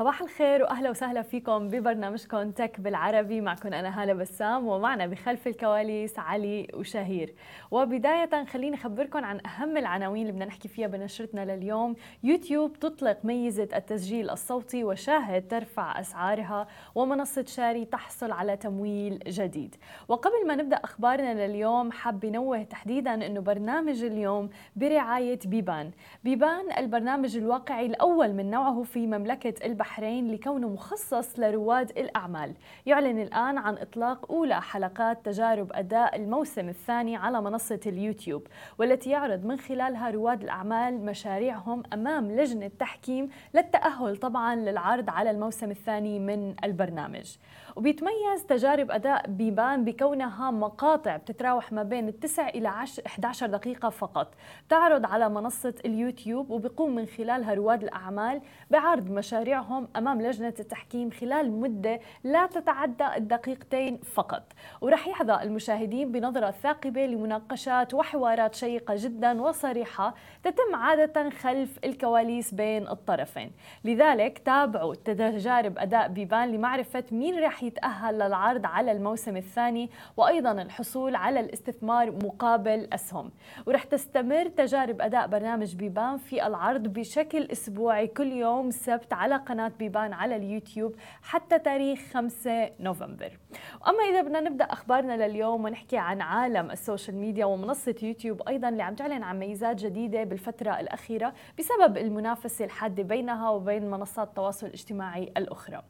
صباح الخير وأهلا وسهلا فيكم ببرنامجكم تك بالعربي. معكم أنا هالة بسام ومعنا بخلف الكواليس علي وشهير. وبداية خليني أخبركم عن أهم العناوين اللي بدنا نحكي فيها بنشرتنا لليوم. يوتيوب تطلق ميزة التسجيل الصوتي وشاهد ترفع أسعارها ومنصة شاري تحصل على تمويل جديد. وقبل ما نبدأ أخبارنا لليوم حاب نوه تحديدا إنه برنامج اليوم برعاية بيبان. بيبان البرنامج الواقعي الأول من نوعه في مملكة البحر البحرين لكونه مخصص لرواد الأعمال. يعلن الآن عن إطلاق أولى حلقات تجارب أداء الموسم الثاني على منصة اليوتيوب والتي يعرض من خلالها رواد الأعمال مشاريعهم أمام لجنة تحكيم للتأهل طبعا للعرض على الموسم الثاني من البرنامج. وبيتميز تجارب أداء بيبان بكونها مقاطع بتتراوح ما بين التسع إلى 11 دقيقة فقط. تعرض على منصة اليوتيوب وبيقوم من خلالها رواد الأعمال بعرض مشاريعهم أمام لجنة التحكيم خلال مدة لا تتعدى الدقيقتين فقط. ورح يحظى المشاهدين بنظرة ثاقبة لمناقشات وحوارات شيقة جدا وصريحة تتم عادة خلف الكواليس بين الطرفين. لذلك تابعوا تجارب أداء بيبان لمعرفة مين رح يتأهل للعرض على الموسم الثاني وأيضا الحصول على الاستثمار مقابل أسهم. ورح تستمر تجارب أداء برنامج بيبان في العرض بشكل أسبوعي كل يوم سبت على قناة بيبان على اليوتيوب حتى تاريخ 5 نوفمبر. أما إذا بدنا نبدأ أخبارنا لليوم ونحكي عن عالم السوشيال ميديا ومنصة يوتيوب أيضا اللي عم تعلن عن ميزات جديدة بالفترة الأخيرة بسبب المنافسة الحادة بينها وبين منصات التواصل الاجتماعي الأخرى.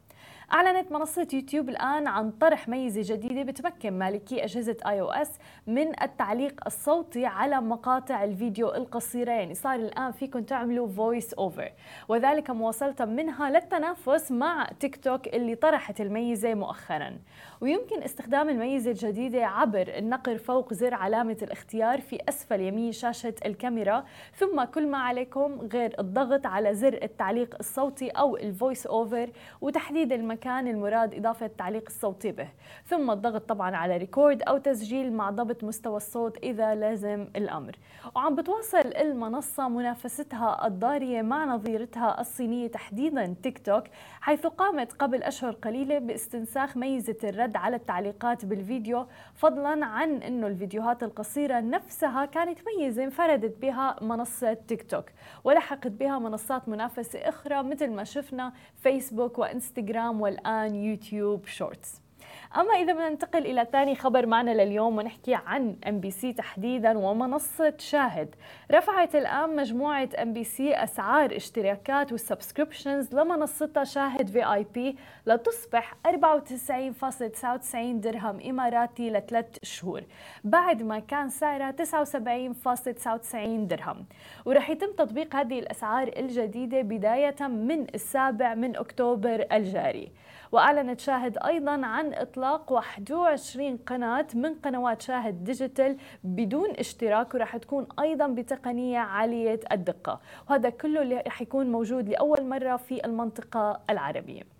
أعلنت منصة يوتيوب الآن عن طرح ميزة جديدة بتمكن مالكي أجهزة iOS من التعليق الصوتي على مقاطع الفيديو القصيرة. يعني صار الآن فيكم تعملوا voice over وذلك مواصلة منها للتنافس مع تيك توك اللي طرحت الميزة مؤخرا. ويمكن استخدام الميزة الجديدة عبر النقر فوق زر علامة الاختيار في أسفل يمين شاشة الكاميرا. ثم كل ما عليكم غير الضغط على زر التعليق الصوتي أو ال voice over وتحديد المكان المراد إضافة التعليق الصوتي به. ثم الضغط طبعا على record أو تسجيل مع ضبط مستوى الصوت إذا لازم الأمر. وعم بتواصل المنصة منافستها الضارية مع نظيرتها الصينية تحديدا تيك توك حيث قامت قبل أشهر قليلة باستنساخ ميزة الرد على التعليقات بالفيديو فضلا عن إنه الفيديوهات القصيرة نفسها كانت ميزة انفردت بها منصة تيك توك ولحقت بها منصات منافسة أخرى مثل ما شفنا فيسبوك وإنستغرام والآن YouTube Shorts. أما إذا بدنا ننتقل إلى ثاني خبر معنا لليوم ونحكي عن MBC تحديدا ومنصة شاهد. رفعت الآن مجموعة MBC أسعار اشتراكات وال subscriptions لمنصتها شاهد VIP لتصبح 94.99 درهم إماراتي لثلاث شهور بعد ما كان سعرها 79.99 درهم. ورح يتم تطبيق هذه الأسعار الجديدة بداية من السابع من أكتوبر الجاري. وأعلنت شاهد أيضا عن إطلاق 21 قناة من قنوات شاهد digital بدون اشتراك ورح تكون أيضا بتقنية عالية الدقة. وهذا كله اللي رح يكون موجود لأول مرة في المنطقة العربية.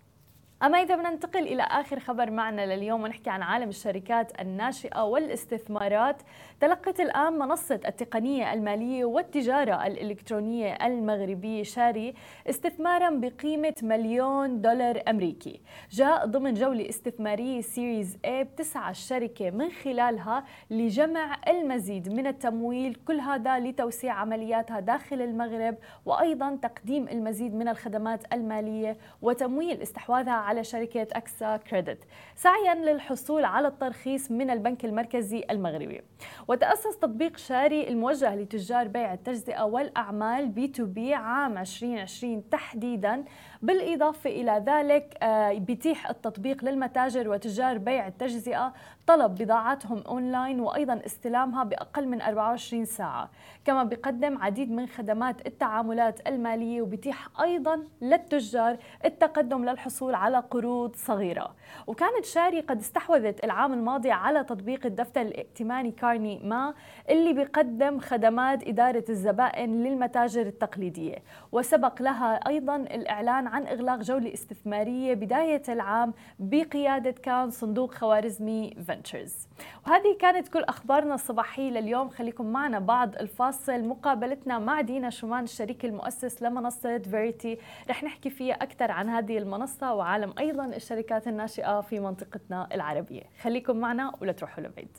أما إذا بدنا ننتقل إلى آخر خبر معنا لليوم ونحكي عن عالم الشركات الناشئة والاستثمارات تلقت الآن منصة التقنية المالية والتجارة الإلكترونية المغربية شاري استثمارا بقيمة مليون دولار أمريكي. جاء ضمن جولة استثمارية سيريز A بتسعى الشركة من خلالها لجمع المزيد من التمويل كل هذا لتوسيع عملياتها داخل المغرب وأيضا تقديم المزيد من الخدمات المالية وتمويل استحواذها شركة AXA Credit سعيا للحصول على الترخيص من البنك المركزي المغربي. وتأسس تطبيق شاري الموجه لتجار بيع التجزئة والأعمال B2B عام 2020 تحديدا بالإضافة إلى ذلك آه، بيتيح التطبيق للمتاجر وتجار بيع التجزئة طلب بضاعاتهم أونلاين وأيضا استلامها بأقل من 24 ساعة. كما بيقدم عديد من خدمات التعاملات المالية وبيتيح أيضا للتجار التقدم للحصول على قروض صغيرة. وكانت شاري قد استحوذت العام الماضي على تطبيق الدفتر الائتماني كارني ما اللي بيقدم خدمات إدارة الزبائن للمتاجر التقليدية. وسبق لها أيضا الإعلان عن إغلاق جولة استثمارية بداية العام بقيادة كان صندوق خوارزمي فنتشرز وهذه كانت كل أخبارنا الصباحية لليوم. خليكم معنا بعد الفاصل. مقابلتنا مع دينا شومان الشريك المؤسس لمنصة فيريتي رح نحكي فيها أكثر عن هذه المنصة وعالم أيضا الشركات الناشئة في منطقتنا العربية. خليكم معنا ولا تروحوا لبعيد.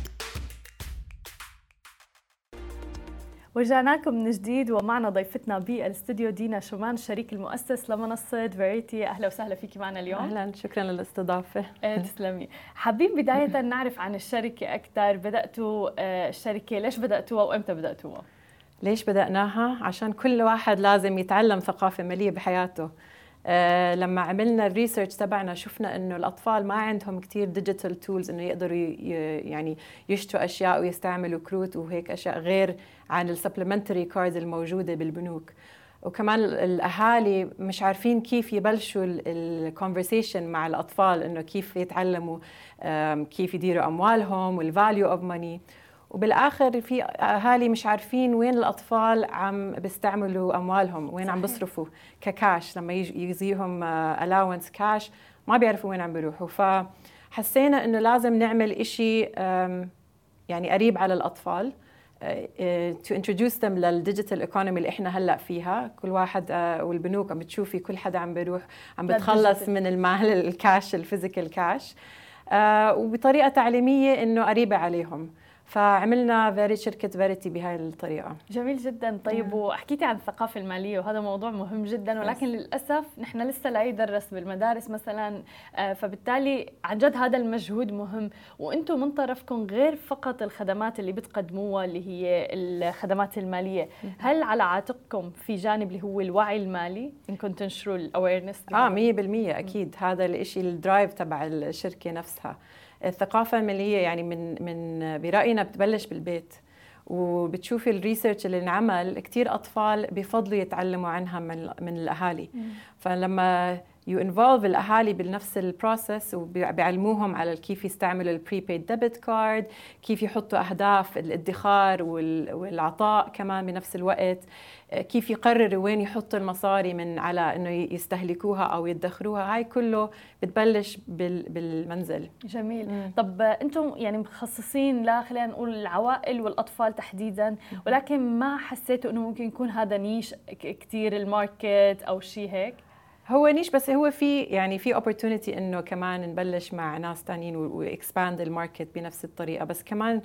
ورجعنا لكم من جديد ومعنا ضيفتنا بالاستوديو دينا شومان الشريك المؤسس لمنصة فيريتي أهلا وسهلا فيكي معنا اليوم. أهلا شكرا للاستضافة. إيه، تسلمي. حابين بداية نعرف عن الشركة أكثر بدأتوا آه، الشركة ليش بدأتوها وإمتى بدأتوها؟ ليش بدأناها؟ عشان كل واحد لازم يتعلم ثقافة مالية بحياته. آه لما عملنا ال research تبعنا شفنا إنه الأطفال ما عندهم كثير digital tools إنه يقدروا يعني يشتروا أشياء ويستعملوا كروت وهيك أشياء غير عن ال supplementary cards الموجودة بالبنوك. وكمان الأهالي مش عارفين كيف يبلشوا ال conversation مع الأطفال إنه كيف يتعلموا كيف يديروا أموالهم وال value of money وبالآخر في أهالي مش عارفين وين الأطفال عم بيستعملوا أموالهم وين صحيح. عم بيصرفوا ككاش لما يجيهم ال allowance آه، كاش ما بيعرفوا وين عم بيروحوا. فحسينا إنه لازم نعمل إشي يعني قريب على الأطفال to introduce them لل digital economy اللي إحنا هلأ فيها. كل واحد uh, والبنوك عم بتشوفي كل حدا عم بيروح عم بتخلص من المال ال cash ال physical cash وبطريقة تعليمية إنه قريبة عليهم. فعملنا Veri شركه Verity بهاي الطريقة. جميل جدا. طيب وحكيتي عن الثقافة المالية وهذا موضوع مهم جدا ولكن للأسف نحن لسه لا يدرس بالمدارس مثلا آه، فبالتالي عن جد هذا المجهود مهم. وأنتم من طرفكم غير فقط الخدمات اللي بتقدموها اللي هي الخدمات المالية. هل على عاتقكم في جانب اللي هو الوعي المالي؟ انكم تنشروا ال awareness آه 100% أكيد. هذا الشيء ال drive تبع الشركة نفسها. الثقافة الماليه يعني من من برأينا بتبلش بالبيت وبتشوفي ال research اللي انعمل كثير أطفال بفضلوا يتعلموا عنها من من الأهالي. فلما you involve الأهالي بنفس ال process وبيعلموهم على كيف يستعملوا ال prepaid debit card كيف يحطوا أهداف الادخار والعطاء كمان بنفس الوقت كيف يقرروا وين يحطوا المصاري من على إنه يستهلكوها أو يدخروها هاي كله بتبلش بالمنزل. جميل. مم. طب أنتم يعني مخصصين لا خلينا نقول العوائل والأطفال تحديدا ولكن ما حسيتوا إنه ممكن يكون هذا niche كثير ال market أو شيء هيك؟ هو niche بس هو في يعني في opportunity إنه كمان نبلش مع ناس ثانيين و expand ال market بنفس الطريقة. بس كمان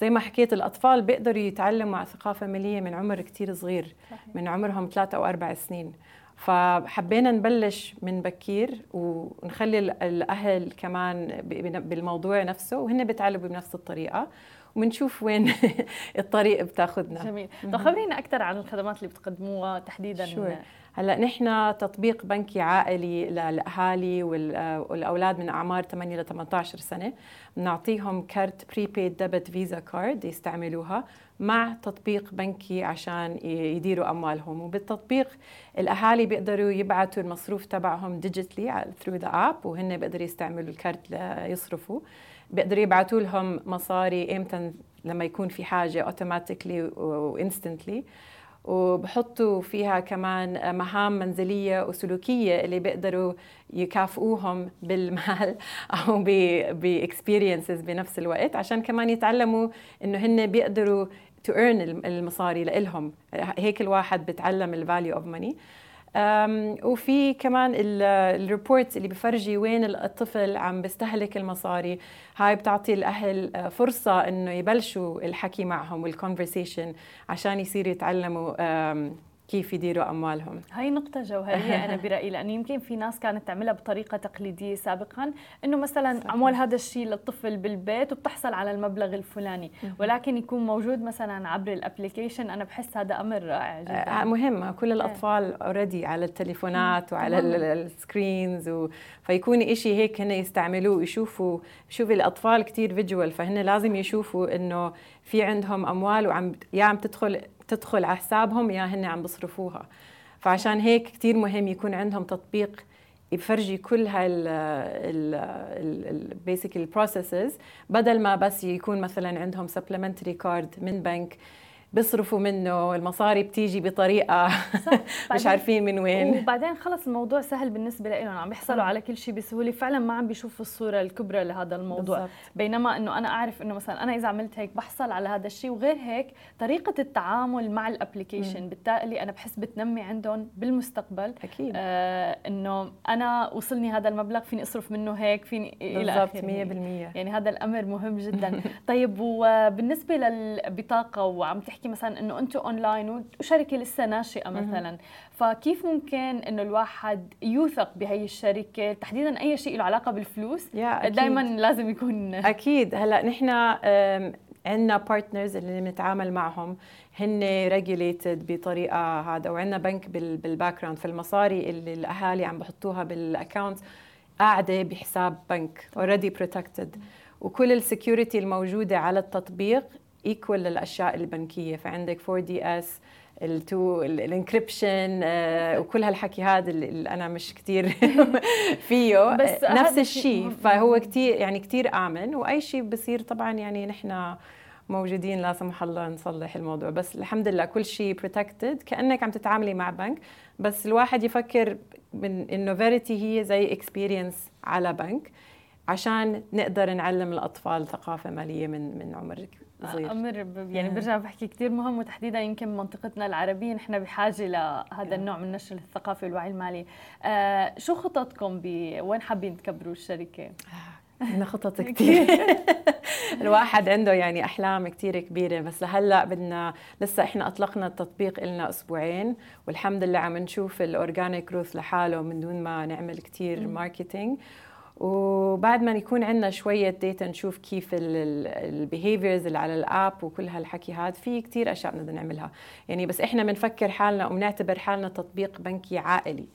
زي ما حكيت الأطفال بيقدروا يتعلموا على ثقافة ماليه من عمر كثير صغير صحيح. من عمرهم ثلاثة أو أربع سنين. فحبينا نبلش من بكير ونخلي الأهل كمان بالموضوع نفسه وهن بيتعلموا بنفس الطريقة. وبنشوف وين الطريق بتاخذنا. جميل. طب خبرينا أكثر عن الخدمات اللي بتقدموها تحديدا. شوي. هلأ نحن تطبيق بنكي عائلي للاهالي والأولاد من أعمار 8 ل 18 سنة. بنعطيهم كارت prepaid debit Visa card يستعملوها. مع تطبيق بنكي عشان يديروا أموالهم. وبالتطبيق الأهالي بيقدروا يبعثوا المصروف تبعهم digitally through the app وهن بيقدروا يستعملوا الكارت ليصرفوا. بيقدروا يبعثوا لهم مصاري إمتى لما يكون في حاجة automatically و instantly وبحطوا فيها كمان مهام منزلية وسلوكية اللي بيقدروا يكافئوهم بالمال أو ب experiences بنفس الوقت عشان كمان يتعلموا إنه هن بيقدروا to earn المصاري لإلهم. هيك الواحد بتعلم ال value of money وفي كمان ال reports اللي بفرجي وين الطفل عم بيستهلك المصاري. هاي بتعطي الأهل فرصة إنه يبلشوا الحكي معهم وال conversation عشان يصيروا يتعلموا كيف يديروا أموالهم؟ هاي نقطة جوهرية أنا برأيي لأنه يمكن في ناس كانت تعملها بطريقة تقليدية سابقا إنه مثلا صحيح. عمول هذا الشيء للطفل بالبيت وبتحصل على المبلغ الفلاني. ولكن يكون موجود مثلا عبر ال application أنا بحس هذا أمر رائع جدا. آه مهم. كل الأطفال already على التليفونات وعلى ال screens و... فيكون إشي هيك هن يستعملوه يشوفوا شوفي الأطفال كثير visual فهن لازم يشوفوا إنه في عندهم أموال وعم يا عم تدخل تدخل على حسابهم يا هن عم بصرفوها. فعشان هيك كتير مهم يكون عندهم تطبيق يفرجي كل هال ال basic ال processes بدل ما بس يكون مثلا عندهم supplementary card من بنك بيصرفوا منه المصاري بتيجي بطريقة مش عارفين من وين. وبعدين خلص الموضوع سهل بالنسبة لهم عم بيحصلوا على كل شيء بسهولة فعلا ما عم بيشوفوا الصورة الكبرى لهذا الموضوع. بالزبط. بينما إنه أنا أعرف إنه مثلا أنا إذا عملت هيك بحصل على هذا الشيء وغير هيك طريقة التعامل مع ال application بالتالي أنا بحس بتنمي عندهم بالمستقبل. أكيد. آه إنه أنا وصلني هذا المبلغ فيني أصرف منه هيك فيني إلى آخره. 100% يعني هذا الأمر مهم جدا. طيب وبالنسبة للبطاقه وعم تحكي مثلا إنه أنتم اونلاين وشركة لسه ناشئة مثلا. فكيف ممكن إنه الواحد يوثق بهي الشركة؟ تحديدا أي شيء له علاقة بالفلوس. دائما لازم يكون أكيد. هلأ نحن عندنا partners اللي بنتعامل معهم. هن regulated بطريقة هذا وعندنا بنك بال background فالمصاري اللي الأهالي عم بحطوها بال account قاعدة بحساب بنك already protected وكل ال security الموجودة على التطبيق equal للأشياء البنكية. فعندك 4 DS ال two ال encryption وكل هالحكي هذا اللي أنا مش كثير فيه. بس نفس الشيء. فهو كثير يعني كثير آمن. وأي شيء بصير طبعا يعني نحن موجودين لا سمح الله نصلح الموضوع. بس الحمد لله كل شيء protected كأنك عم تتعاملي مع بنك. بس الواحد يفكر من إنه فيريتي هي زي experience على بنك. عشان نقدر نعلم الأطفال ثقافة مالية من من عمر صغير. أمر يعني برجع بحكي كثير مهم وتحديدا يمكن منطقتنا العربية. نحن بحاجة لهذا النوع من نشر الثقافه والوعي المالي. آه شو خططكم ب وين حابين تكبروا الشركة؟ عندنا خطط كثير الواحد عنده يعني أحلام كثير كبيرة. بس لهلأ بدنا لسه إحنا أطلقنا التطبيق لنا أسبوعين والحمد لله عم نشوف ال organic growth لحاله من دون ما نعمل كثير marketing وبعد ما يكون عندنا شوية data نشوف كيف ال behaviors اللي على ال app وكل هالحكي هذا في كثير أشياء بدنا نعملها. يعني بس إحنا بنفكر حالنا وبنعتبر حالنا تطبيق بنكي عائلي.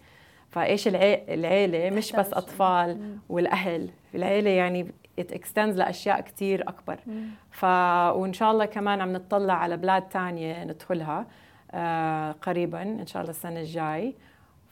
فإيش العيلة؟ مش بس أطفال والأهل. العيلة يعني it extends لأشياء كثير أكبر. ف وإن شاء الله كمان عم نطلع على بلاد تانية ندخلها آه قريبا إن شاء الله السنة الجاي.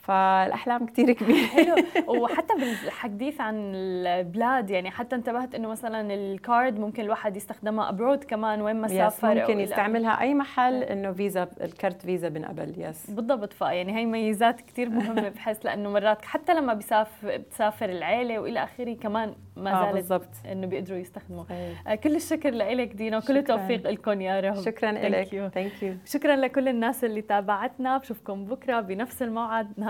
فالأحلام كثير كبيرة. حلو. وحتى بالحديث عن البلاد يعني حتى انتبهت إنه مثلا ال card ممكن الواحد يستخدمها abroad كمان وين ما سافر ممكن يستعملها أي محل إنه فيزا ال card فيزا بنقبل yes بالضبط. فيعني هي ميزات كثير مهمة بحس لأنه مرات حتى لما بيسافر بتسافر العيلة وإلى آخره كمان ما آه، زالت آه بالضبط. إنه بيقدروا يستخدموا آه كل الشكر لك دينا وكل التوفيق لكم يا رب. شكرا لك thank you شكرا لكل الناس اللي تابعتنا. بشوفكم بكرة بنفس الموعد.